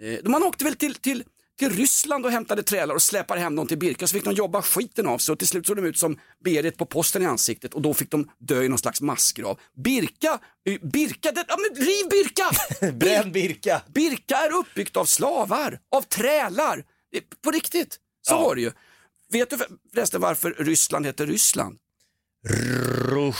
Eh, man åkte väl till, till, till Ryssland och hämtade trälar och släpade hem dem till Birka så fick de jobba skiten av sig och till slut såg de ut som Berit på posten i ansiktet och då fick de dö i någon slags massgrav. Birka, eh, Birka, det, ja, men riv Birka! (laughs) Bränn Birka. Birka är uppbyggt av slavar, av trälar. På riktigt, så Ja. var det ju. Vet du för- förresten varför Ryssland heter Ryssland? Rush.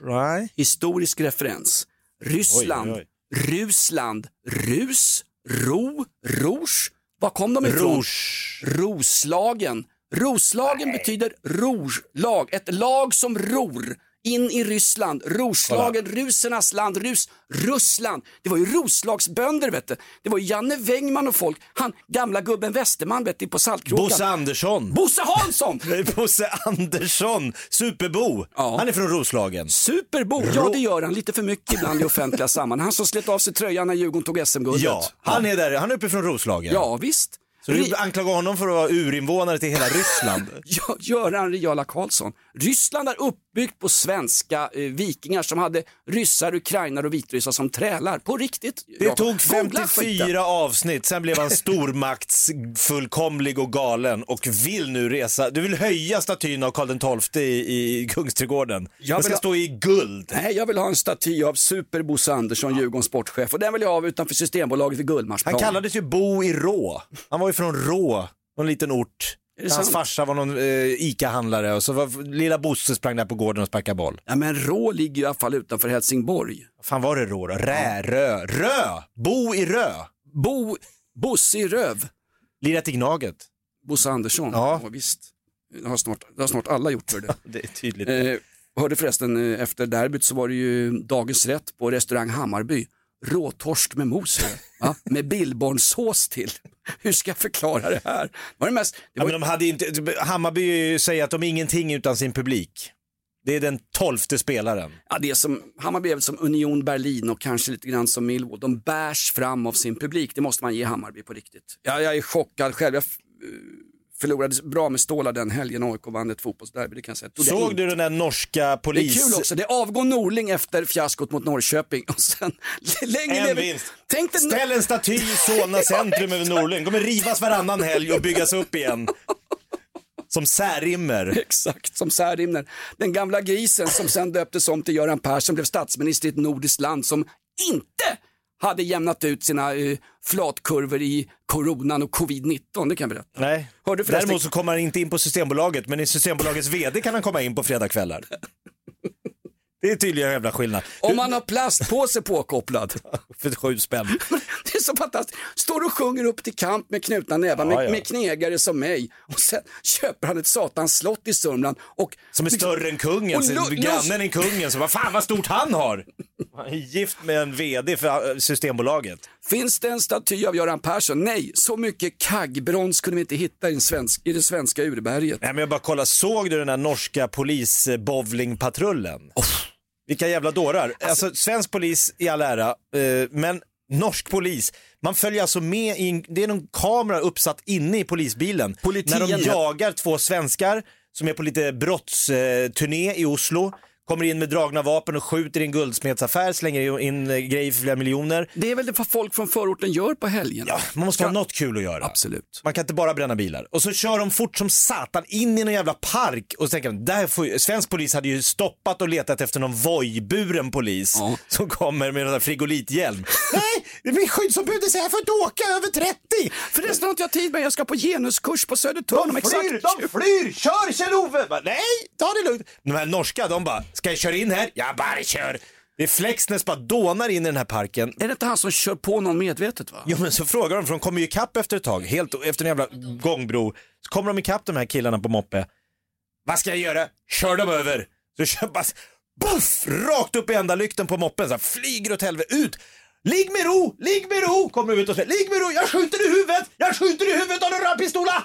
Nej. Historisk referens. Ryssland, Oj, oj, Rusland, Rus, Ro, Rouge. Var kom de ifrån? Rouge. Roslagen. Roslagen betyder rouge-lag, ett lag som ror in i Ryssland. Roslagen, rusernas land, Rus, Russland. Det var ju Roslagsbönder vet du. Det var Janne Wängman och folk. Han gamla gubben Westerman vet du på Saltkråkan. Bosse Andersson. Bosse Hansson! (laughs) Bosse Andersson, superbo. Ja. Han är från Roslagen. Superbo, ja det gör han lite för mycket ibland i offentliga sammanhang. Han som slet av sig tröjan när Djurgården tog SM-guldet. Ja, han är där, han är uppe från Roslagen. Ja, visst. Så du anklagar honom för att vara urinvånare till hela Ryssland? (laughs) Ja, Göran Riala Karlsson. Ryssland är uppbyggt på svenska eh, vikingar som hade ryssar, ukrainare och vitryssar som trälar. På riktigt. Det Jakob. tog Googla skiten. 54 avsnitt, sen blev han stormaktsfullkomlig och galen och vill nu resa. Du vill höja statyn av Karl XII i, i Kungsträdgården. Jag Den ska ha- stå i guld. Nej, jag vill ha en staty av Super Bosse Andersson, Djurgårdens sportchef. Och den vill jag ha utanför Systembolaget vid Gullmarsplan. Han kallades ju Bo i Rå. Han var ju från Rå, någon liten ort. Hans sant? farsa var någon eh, ICA-handlare och så var lilla Bosse sprang där på gården och sparkade boll. Ja, men Rå ligger ju i alla fall utanför Helsingborg. Vad fan var det Rå då? Rä, Rö, Rö! Bo i Rö. Bo, Bosse i Röv. Lirat i Gnaget. Bosse Andersson. Ja. visst. Det har, snart, det har snart alla gjort för det. (laughs) Det är tydligt. Eh, hörde förresten eh, efter derbyt så var det ju dagens rätt på restaurang Hammarby. Råtorsk med mos va? med billbornsås till. Hur ska jag förklara det här? Var det mest, det Ja, var, men de hade inte, Hammarby säger att de är ingenting utan sin publik. Det är den tolfte spelaren. ja, det är som, Hammarby är som Union Berlin och kanske lite grann som Millwall. De bärs fram av sin publik, det måste man ge Hammarby på riktigt. Ja, jag är chockad själv. Jag f- eh, förlorade bra med Stålar den helgen AIK vann ett fotbollsderby, det kan jag säga. Tog Såg du den där norska Det är polis... kul också, det avgår Norling efter fiaskot mot Norrköping (laughs) och sen längre En vinst. Tänk dig Ställ en staty i Solna centrum över Norling. kommer rivas varannan helg och byggas upp igen. Som särimmer. (laughs) Exakt, som Särimner. Den gamla grisen som sen döptes om till Göran Persson blev statsminister i ett nordiskt land som inte hade jämnat ut sina eh, flatkurvor i coronan och covid-19, det kan jag berätta. Nej. Hörde förresten- Däremot så kommer han inte in på Systembolaget, men i Systembolagets VD kan han komma in på fredagskvällar. (laughs) Det är tydliga jävla skillnad. Om man har plastpåse påkopplad. (laughs) För sju spänn. (laughs) Det är så fantastiskt. Står och sjunger upp till kamp med knutna nävar Ja, med, ja. med knegare som mig. Och sen köper han ett satans slott i Sörmland. Och, Som är större än kungen, Och lu- grannen är kungen, så vad fan vad stort han har! (laughs) Han är gift med en VD för äh, Systembolaget. Finns det en staty av Göran Persson? Nej, så mycket kaggbrons kunde vi inte hitta i, den svensk, i det svenska urberget. Nej men jag bara kolla, såg du den där norska polisbowlingpatrullen? Vilka jävla dårar. Alltså svensk polis i all ära, eh, men norsk polis, man följer alltså med i, en, det är någon kamera uppsatt inne i polisbilen. Politien, när de ja. jagar två svenskar som är på lite brottsturné i Oslo, kommer in med dragna vapen och skjuter i en guldsmedsaffär, slänger in eh, grejer för flera miljoner. Det är väl det vad folk från förorten gör på helgen. Ja, man måste ha något kul att göra. Absolut. Man kan inte bara bränna bilar. Och så kör de fort som satan in i någon jävla park och så tänker de, där får ju, svensk polis hade ju stoppat och letat efter någon vojburen polis (laughs) som kommer med en frigolithjälm. (laughs) Nej, min skyddsombud säger jag får inte åka över 30. Förresten har inte jag tid med, jag ska på genuskurs på Södertörn om De flyr, exakt de flyr! Kör Kjell-Ove! Nej, ta det lugnt. De här norska, de bara, ska jag köra in här? Jag bara kör. Det är Flexnäs bara dånar in i den här parken. Är det inte han som kör på någon medvetet va? Jo men så frågar de, för de kommer ju ikapp efter ett tag, helt efter en jävla gångbro. Så kommer de ikapp de här killarna på moppe. Vad ska jag göra? Kör dem över. Så kör bara, buff, rakt upp i enda lykten på moppen, så här, flyger åt helvete, ut. Ligg med ro, ligg med ro, kommer de ut och säger. Ligg med ro, jag skjuter i huvudet, jag skjuter i huvudet av en rödpistola.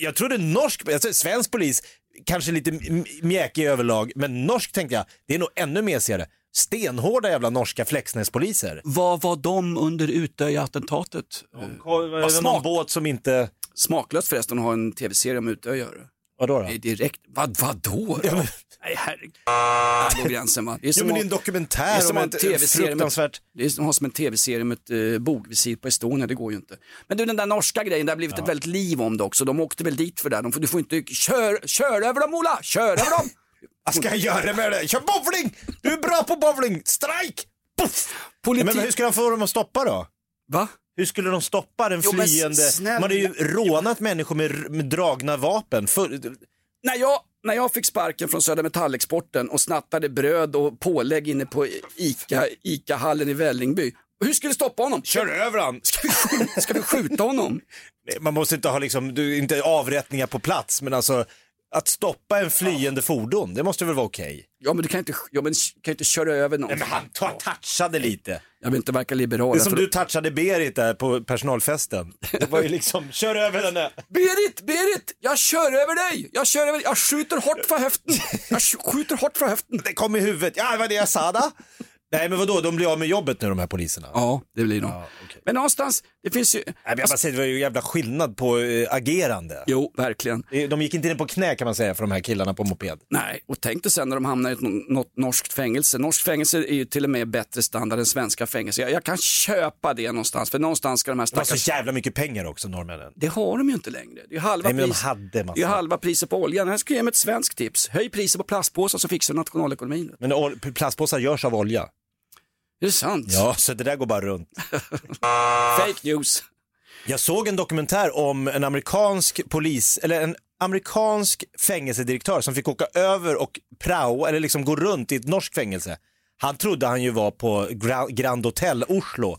Jag trodde norsk, alltså svensk polis, kanske lite mjäkig överlag, men norsk tänkte jag, det är nog ännu mesigare. Stenhårda jävla norska Flexnäspoliser. Vad var de under Utöya-attentatet? Var det någon båt som inte... Smaklöst förresten att ha en tv-serie om Utöya. Vadå då? Det är direkt, vad, vadå? då? Nej herregud. Där går gränsen va. Jo, men det är en dokumentär det är som om en ett TV-serie med- fruktansvärt- Det är som som en tv-serie med ett uh, bogvisir på Estonia, det går ju inte. Men du den där norska grejen, det har blivit ett väldigt liv om det också. De åkte väl dit för det. De får, du får inte, kör, kör över dem Ola, kör över dem! Vad ska jag göra med det? Kör bowling! Du är bra på bowling! Strike! Puff! Politik- Men hur ska de få dem att stoppa då? Va? Hur skulle de stoppa den Jo, flyende? Man hade ju rånat människor med, med dragna vapen. För, När jag, när jag fick sparken från Södra Metallexporten och snattade bröd och pålägg inne på Ica, Ica-hallen i Vällingby. Hur skulle vi stoppa honom? Kör över han! Ska vi, skjuta, ska vi skjuta honom? (laughs) Man måste inte ha liksom, du, inte avrättningar på plats, men alltså att stoppa en flyende fordon, det måste väl vara okej? Ja men du kan inte, ja, men, kan inte köra över någon. Nej, men han touchade lite. Jag vill inte verka liberal. Det är som för- du touchade Berit där på personalfesten. Det var ju liksom, (laughs) kör över henne. Berit, Berit, jag kör över dig! Jag kör över Jag skjuter hårt för höften. Jag sk- skjuter hårt för höften. Det kom i huvudet. Ja, det var det jag sa då. Nej, men vadå, de blir av med jobbet nu de här poliserna. Ja, det blir de. Men någonstans, det finns ju... Nej, men jag bara säger, det var ju jävla skillnad på eh, agerande. Jo, verkligen. De gick inte in på knä kan man säga för de här killarna på moped. Nej, och tänk dig sen när de hamnar i ett, nå- något norskt fängelse. Norskt fängelse är ju till och med bättre standard än svenska fängelser. Jag, jag kan köpa det någonstans, för någonstans ska de här De har stackars... så jävla mycket pengar också, norrmännen. Det har de ju inte längre. Det är halva, Nej, men de pris... hade massa. det är halva priset på oljan. Jag ska ge mig ett svenskt tips. Höj priset på plastpåsar så fixar du nationalekonomin. Men plastpåsar görs av olja. Är det sant? Ja, så det där går bara runt. (laughs) Fake news. Jag såg en dokumentär om en amerikansk polis, eller en amerikansk fängelsedirektör som fick åka över och prao, eller liksom gå runt i ett norskt fängelse. Han trodde han ju var på Gra- Grand Hotel Oslo.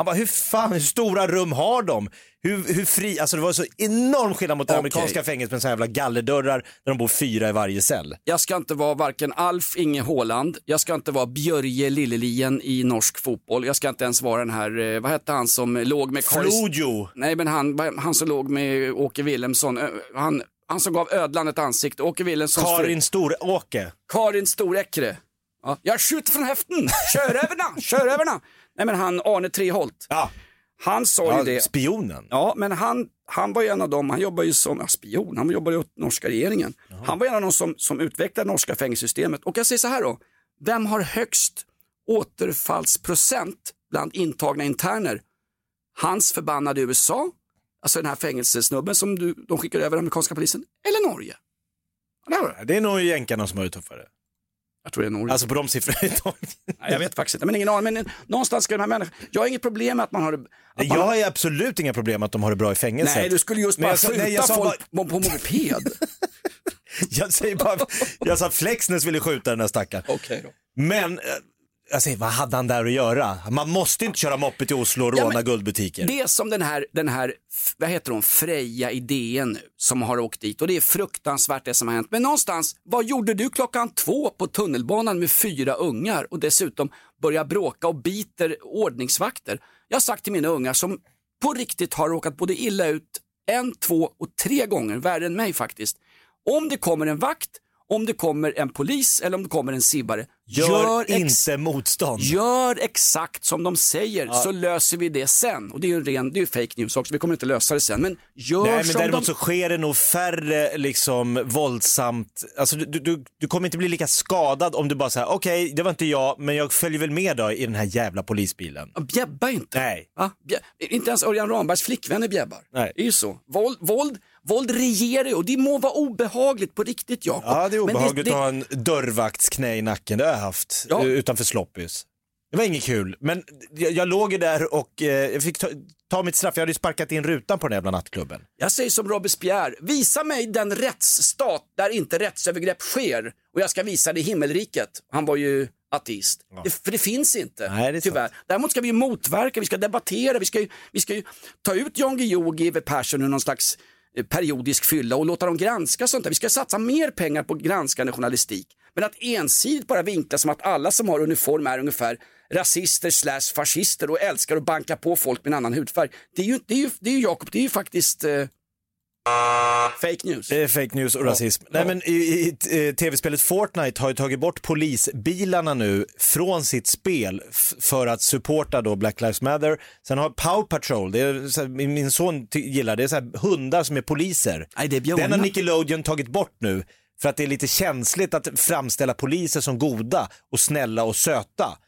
Han bara, hur fan, hur stora rum har de? Hur, hur fri, alltså det var så enorm skillnad mot det Okej. amerikanska fängelset med så här jävla gallerdörrar där de bor fyra i varje cell. Jag ska inte vara varken Alf Inge Haaland, jag ska inte vara Björje Lillelien i norsk fotboll, jag ska inte ens vara den här, eh, vad hette han som låg med. Flojo! Nej men han, vad- han som låg med Åke Wilhelmsson, Ö, han, han som gav ödlan ett ansikte, Åke Wilhelmssons Karin Storåke. Karin Storäckre. Ja, jag skjuter från höften, kör över den, kör över den. Nej men han Arne Treholt. Ja. Han sa ju det. spionen. Ja, men han, han var ju en av dem, han jobbar ju som ja, spion, han jobbar ju åt norska regeringen. Han var en av de som, som utvecklade norska fängelsesystemet. Och jag säger så här då, vem har högst återfallsprocent bland intagna interner? Hans förbannade USA, alltså den här fängelsesnubben som du, de skickar över amerikanska polisen, eller Norge? Där. Det är nog jänkarna som har det tuffare. Jag tror det är Norge. Alltså på de siffrorna. (laughs) Jag vet faktiskt inte, men ingen aning. Men någonstans ska de här människorna, jag har inget problem med att man har det. man Jag har- absolut inga problem med att de har det bra i fängelset. Nej, du skulle just bara skjuta nej, jag sa folk på, på moped. (laughs) Jag säger bara, jag sa att Flexnäs ville skjuta den där stackaren. Okej då. Men, säger, vad hade han där att göra? Man måste inte köra moppe till Oslo och råna guldbutiker. Det är som den här, den här, vad heter hon, Freja idén nu, som har åkt dit och det är fruktansvärt det som har hänt. Men någonstans, vad gjorde du klockan två på tunnelbanan med fyra ungar och dessutom börjar bråka och biter ordningsvakter? Jag har sagt till mina ungar som på riktigt har råkat både illa ut en, två och tre gånger, värre än mig faktiskt. Om det kommer en vakt, om det kommer en polis eller om det kommer en sibbare, Gör, ex- inte motstånd. Gör exakt som de säger Ja. så löser vi det sen. Och det är ju en ren, det är ju fake news också, vi kommer inte lösa det sen. Men gör Nej, men som däremot de... så sker det nog färre liksom våldsamt, alltså du, du, du kommer inte bli lika skadad om du bara säger okej det var inte jag men jag följer väl med då i den här jävla polisbilen. Bjäbba inte. Nej. Bjä- Inte ens Örjan Rambergs flickvänner bjäbbar. Nej. Det är ju så. Våld, våld, våld regerar ju och det må vara obehagligt på riktigt Jakob. Ja det är obehagligt det, att ha en dörrvaktsknä i nacken, det har jag haft Ja. eh, utanför Sloppis. Det var inget kul, men jag, jag låg ju där och eh, jag fick ta, ta mitt straff. Jag hade ju sparkat in rutan på den jävla nattklubben. Jag säger som Robespierre, visa mig den rättsstat där inte rättsövergrepp sker och jag ska visa det i himmelriket. Han var ju ateist. Det, för det finns inte, Nej, det är tyvärr. Däremot ska vi motverka, vi ska debattera, vi ska ju, vi ska ju ta ut Jan Guillou och Eve Persson ur någon slags Eh, periodisk fylla och låta dem granska sånt där. Vi ska satsa mer pengar på granskande journalistik. Men att ensidigt bara vinkla som att alla som har uniform är ungefär rasister slash fascister och älskar att banka på folk med en annan hudfärg. Det är ju, det är ju, det är ju Jakob, det är ju faktiskt eh, fake news. Är fake news och rasism. Nej, men i, i, i tv-spelet Fortnite har ju tagit bort polisbilarna nu från sitt spel för att supporta då Black Lives Matter. Sen har Power Patrol, det är här, min son gillar det, är så här, hundar som är poliser. Nej, det är. Den har Nickelodeon tagit bort nu för att det är lite känsligt att framställa poliser som goda och snälla och söta.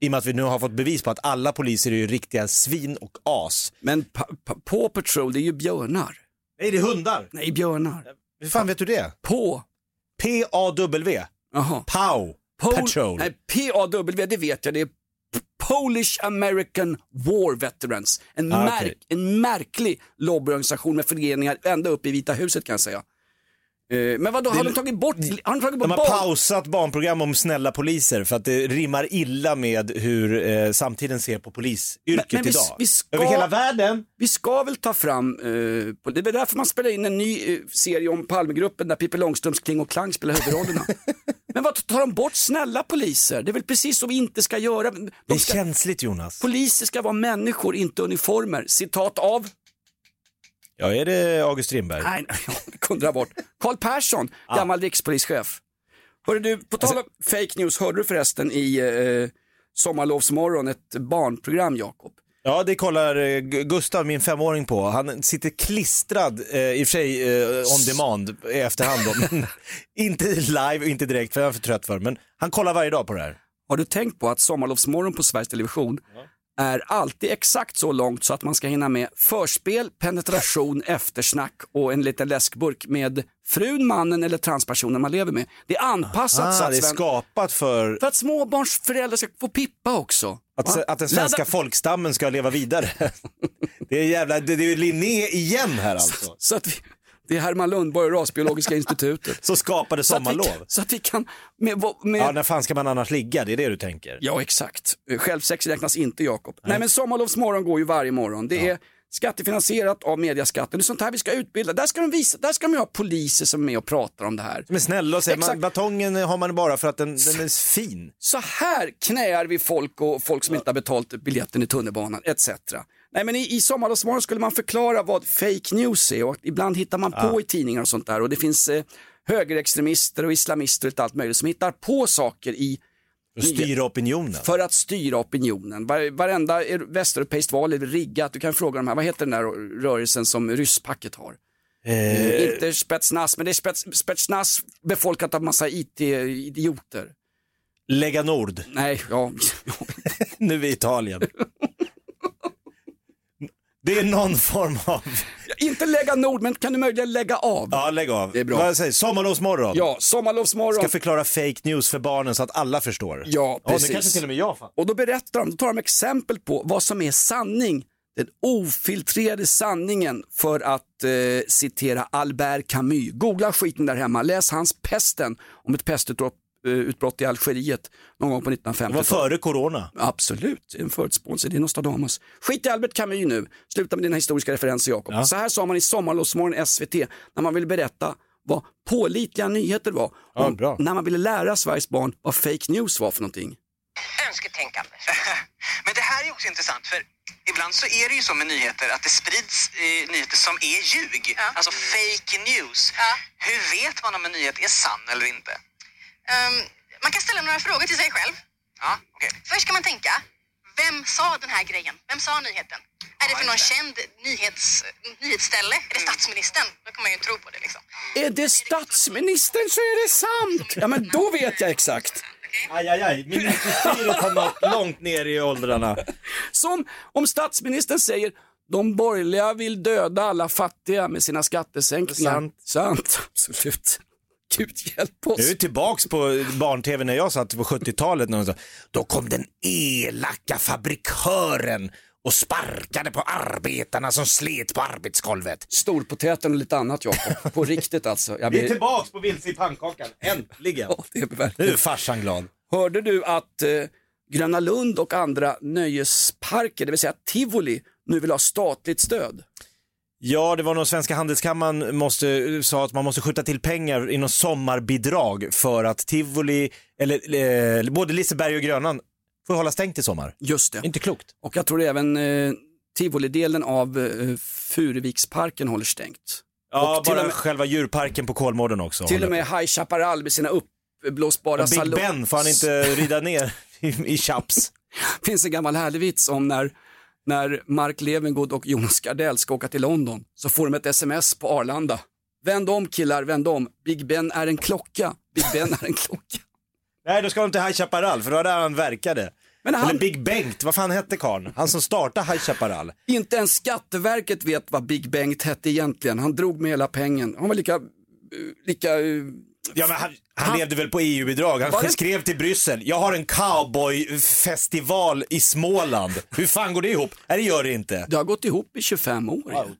I och med att vi nu har fått bevis på att alla poliser är ju riktiga svin och as. Men pa, pa, på Patrol, det är ju björnar. Nej, det är hundar. Nej, björnar. Hur fan vet du det? På. P-A-W. Jaha. Pow. Pol- Patrol. Nej, PAW, det vet jag. Det är Polish American War Veterans. En, Ah, märk, okej. en märklig lobbyorganisation med föreningar ända upp i Vita huset kan jag säga. Eh, Men vad då har de tagit bort, har de tagit bort De har barn? pausat barnprogram om snälla poliser för att det rimmar illa med hur eh, samtiden ser på polisyrket Men- men vi- idag. vi ska- Över hela världen. Vi ska väl ta fram, eh, det är väl därför man spelar in en ny eh, serie om Palmegruppen där Pippi Långstrumps Kling och Klang spelar huvudrollerna. (laughs) Men vad tar de bort snälla poliser? Det är väl precis så vi inte ska göra. Det är De ska, känsligt Jonas. poliser ska vara människor, inte uniformer. Citat av, Ja, är det August Strindberg? nej, jag kunde dra bort. Carl Persson, gammal rikspolischef. Hörru du, på tal om fake news, hörde du förresten i eh, Sommarlovsmorgon ett barnprogram, Jakob? Ja, det kollar eh, Gu- Gustav, min femåring, på. Han sitter klistrad, eh, i och för sig eh, on demand i efterhand då, men (laughs) inte live och inte direkt för jag är för trött för Men han kollar varje dag på det här. Har du tänkt på att Sommarlovsmorgon på Sveriges Television är alltid exakt så långt så att man ska hinna med förspel, penetration, eftersnack och en liten läskburk med frun, mannen eller transpersonen man lever med. Det är anpassat så Ah, att, det är skapat för för att småbarnsföräldrar ska få pippa också. att, Va? att den svenska Ladda- folkstammen ska leva vidare. (laughs) det är jävla, det, det är Linné igen här alltså. Så att vi, det är Herman Lundborg och Rasbiologiska (laughs) institutet. Så skapade Så att vi sommarlov. Så att vi kan, med, med, Ja, när fan ska man annars ligga? Det är det du tänker. Ja, exakt. Självsex räknas inte, Jakob. Nej. men Sommarlovsmorgon går ju varje morgon. Det är skattefinansierat av mediaskatten. Det är sånt här vi ska utbilda. Där ska de visa, där ska de ha poliser som är med och pratar om det här. Men snälla säger man, batongen har man bara för att den, den är fin. Så här knäar vi folk och folk som inte har betalt biljetten i tunnelbanan etc. Nej men i, i Sommarlovsmorgon skulle man förklara vad fake news är och ibland hittar man på i tidningar och sånt där och det finns eh, högerextremister och islamister och allt möjligt som hittar på saker i Och styra opinionen. för att styra opinionen. Var, varenda västeuropeiskt val är riggat. Du kan fråga de här, vad heter den där rörelsen som rysspacket har? Eh, Inte Spetsnaz, men det är spets, Spetsnaz befolkat av massa IT-idioter. Lägga Nord, Nej, ja, (laughs) nu i Italien. (laughs) Det är någon form av... inte lägga nord, men kan du möjligen lägga av? Ja, lägg av. Det är bra. Vad säger Sommarlovsmorgon. Ja, sommarlovsmorgon. Ska förklara fake news för barnen så att alla förstår. Ja, Ja, precis. det kanske till och med jag fattar. Och då berättar de, då tar de exempel på vad som är sanning. Den ofiltrerade sanningen för att eh, citera Albert Camus. Googla skiten där hemma, läs hans Pesten om ett pestutbrott utbrott i Algeriet någon gång på Det var 1950-talet. före corona. Absolut, en förutspåelse, det är Nostradamus. Skit i Albert Camus nu, sluta med dina historiska referenser Jakob. Ja. Så här sa man i Sommarlovsmorgon SVT när man ville berätta vad pålitliga nyheter var. Ja, Och bra. när man ville lära Sveriges barn vad fake news var för någonting. önsketänkande. (laughs) Men det här är också intressant för ibland så är det ju så med nyheter att det sprids eh, nyheter som är ljug. Alltså fake news. Hur vet man om en nyhet är sann eller inte? Ehm, Man kan ställa några frågor till sig själv. Ja, okej. Först ska man tänka, vem sa den här grejen? Vem sa nyheten? Är det för någon känd nyhets, nyhetsställe? Är det statsministern? Då kan man ju tro på det liksom. Är det statsministern så är det sant. Ja men då vet jag exakt. Aj, aj, aj. Ministerstyret har nått långt ner i åldrarna. Som om statsministern säger de borgerliga vill döda alla fattiga med sina skattesänkningar. Sant. Sant, absolut. Gud hjälp oss. Nu är vi tillbaks på barn-tv när jag satt på 70-talet. När de sa, Då kom den elaka fabrikören och sparkade på arbetarna som slet på arbetsgolvet. Storpotäten och lite annat Jakob. På riktigt alltså. Jag Vi är blir... tillbaks på vilse i pannkakan, äntligen. (laughs) Ja, det är Nu verkligen. är farsan glad. Hörde du att eh, Gröna Lund och andra nöjesparker, det vill säga tivoli, nu vill ha statligt stöd? Ja, det var nog Svenska Handelskammaren måste, sa att man måste skjuta till pengar inom sommarbidrag för att tivoli, eller eh, både Liseberg och Grönan får hålla stängt i sommar. Just det. Inte klokt. Och jag tror även eh, tivolidelen av eh, Furuviksparken håller stängt. Ja, och till bara och med, själva djurparken på Kolmården också. till och med High Chaparral med sina uppblåsbara Och Big salong- Ben får han inte rida ner i, i chaps. (laughs) finns en gammal härlig vits om när, när Mark Levengood och Jonas Gardell ska åka till London så får de ett sms på Arlanda. Vänd om killar, vänd om. Big Ben är en klocka. Big Ben är en klocka. Nej, då ska de till High Chaparral, för det var där han verkade. Men han- Eller Big Bengt, vad fan hette karln? Han som startade High Chaparral. Inte ens Skatteverket vet vad Big Bengt hette egentligen. Han drog med hela pengen. Han var lika... eh, lika eh, Ja, men han, han, levde väl på EU-bidrag. Han det- skrev till Bryssel, jag har en cowboyfestival i Småland. Hur fan går det ihop? Nej, det gör det inte. det har gått ihop i 25 år. ju.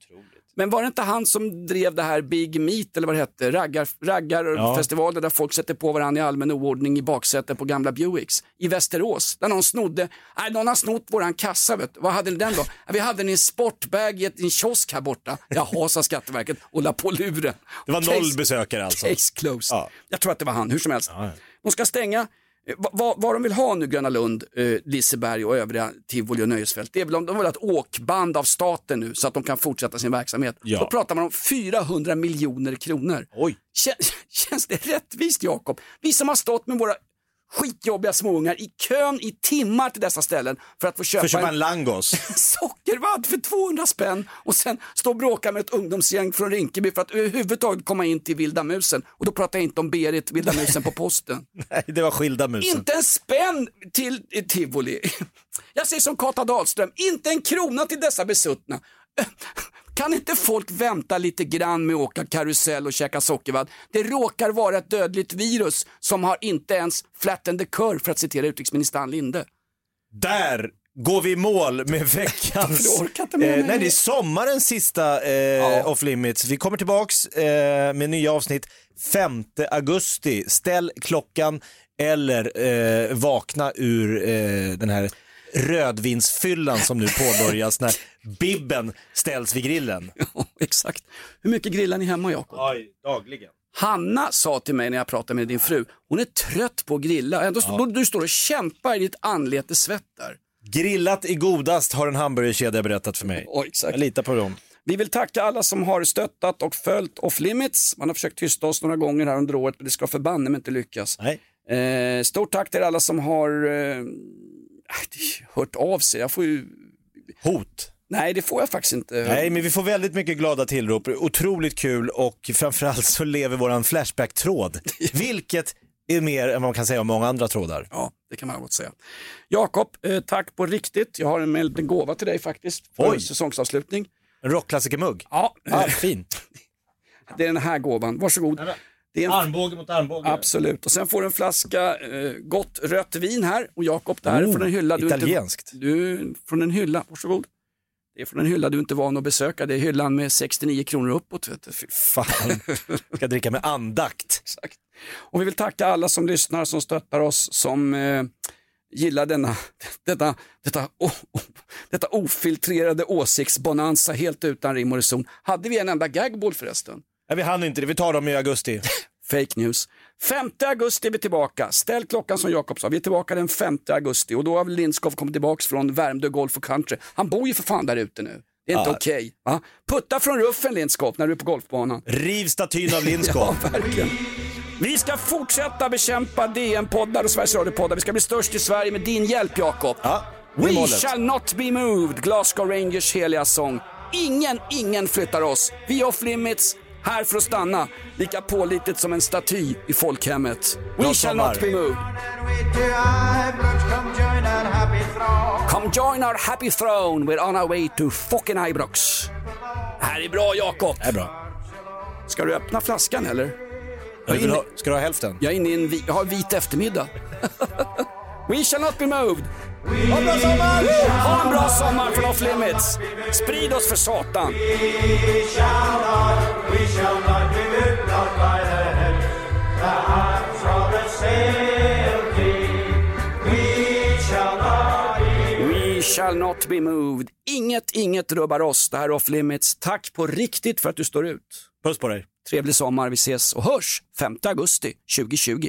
Men var det inte han som drev det här Big Meat eller vad det hette, raggar, raggarfestivalen där folk sätter på varandra i allmän oordning i baksätet på gamla Buicks i Västerås där någon snodde, nej någon har snott våran kassa vet du. Vad hade ni den då? Ja, (laughs) vi hade den i en sportbag i en kiosk här borta. Jaha, sa Skatteverket och la på luren. Det var Case- noll besökare alltså. Case closed. Ja. Jag tror att det var han, hur som helst. De ska stänga, vad, vad, vad de vill ha nu, Gröna Lund, eh, Liseberg och övriga tivoli och nöjesfält, det är väl om de vill ha ett åkband av staten nu så att de kan fortsätta sin verksamhet. Ja. Då pratar man om 400 miljoner kronor. Oj. Kän- (laughs) Känns det rättvist Jakob? Vi som har stått med våra skitjobbiga småungar i kön i timmar till dessa ställen för att få köpa, För att köpa en langos. (laughs) sockervadd för 200 spänn och sen stå och bråka med ett ungdomsgäng från Rinkeby för att överhuvudtaget komma in till Vilda musen. Och då pratar jag inte om Berit, Vilda musen på posten. (laughs) Nej, det var skilda musen. Inte en spänn till tivoli. Jag säger som Kata Dahlström, inte en krona till dessa besuttna. Kan inte folk vänta lite grann med att åka karusell och käka sockervadd? Det råkar vara ett dödligt virus som har inte ens flattened the curve för att citera utrikesminister Ann Linde. Där går vi i mål med (laughs) veckans... Eh, nej, det är sommarens sista eh, off limits. Vi kommer tillbaks eh, med nya avsnitt 5 augusti. Ställ klockan eller eh, vakna ur eh, den här rödvinsfyllan som nu påbörjas när bibben ställs vid grillen. (laughs) Ja, exakt. Hur mycket grillar ni hemma Jakob? Oj, dagligen. Hanna sa till mig när jag pratade med din fru, hon är trött på att grilla. Ändå, då, du står och kämpar i ditt anlete svettar. Grillat är godast har en hamburgerkedja berättat för mig. Ja, exakt. Jag litar på dem. Vi vill tacka alla som har stöttat och följt Off Limits. Man har försökt tysta oss några gånger här under året, men det ska förbanne mig inte lyckas. Nej. Eh, stort tack till alla som har eh, hört av sig. Jag får ju... Hot. Nej, det får jag faktiskt inte. Nej, men vi får väldigt mycket glada tillrop. Otroligt kul och framförallt så lever våran Flashback-tråd. (laughs) Vilket är mer än vad man kan säga om många andra trådar. Ja, det kan man gott säga. Jakob, eh, tack på riktigt. Jag har en, en gåva till dig faktiskt för Oj. säsongsavslutning. En rockklassikermugg. Ja, Ah, fint. (laughs) det är den här gåvan. Varsågod. Det är en Armbåge mot armbåge. Absolut. Och sen får du en flaska eh, gott rött vin här. Och Jakob, det här är Oh, från en hylla du italienskt. inte... Du, från en hylla, varsågod. Det är från en hylla du inte är van att besöka. Det är hyllan med 69 kronor uppåt. Vet du. Fy Fan, ska dricka med andakt. Exakt. Och vi vill tacka alla som lyssnar, som stöttar oss, som eh, gillar denna, detta, detta, oh, oh, detta ofiltrerade åsiktsbonanza helt utan rim och reson. Hade vi en enda gagball förresten? Nej, vi hann inte det, vi tar dem i augusti. (laughs) Fake news. 5 augusti är vi tillbaka. Ställ klockan som Jakob sa. Vi är tillbaka den 5 augusti och då har Lindskov kommit tillbaka från Värmdö Golf och Country. Han bor ju för fan där ute nu. Det är inte Ja. okej. va? Putta från ruffen Lindskov när du är på golfbanan. Riv statyn av Lindskov. (laughs) Ja, verkligen. Vi ska fortsätta bekämpa DN-poddar och Sveriges Radio-poddar. Vi ska bli störst i Sverige med din hjälp, Jakob. Ja, är We målet. shall not be moved, Glasgow Rangers heliga sång. Ingen, ingen flyttar oss. Vi off limits, här för att stanna. Lika pålitligt som en staty i folkhemmet. We Bra shall sommar. not be moved. Come join our happy throne, we're on our way to fucking Ibrox. Det här är bra, Jakob. Det är bra. Ska du öppna flaskan eller? Jag vill ha, ska du ha hälften? Jag är inne i en vi- jag har vit eftermiddag. (laughs) We shall not be moved. Ha en bra sommar! Ha en bra sommar från Off Limits. Sprid oss för satan. We shall not be moved. Inget, inget rubbar oss. Det här är Off Limits. Tack på riktigt för att du står ut. Puss på dig. Trevlig sommar. Vi ses och hörs 5 augusti 2020.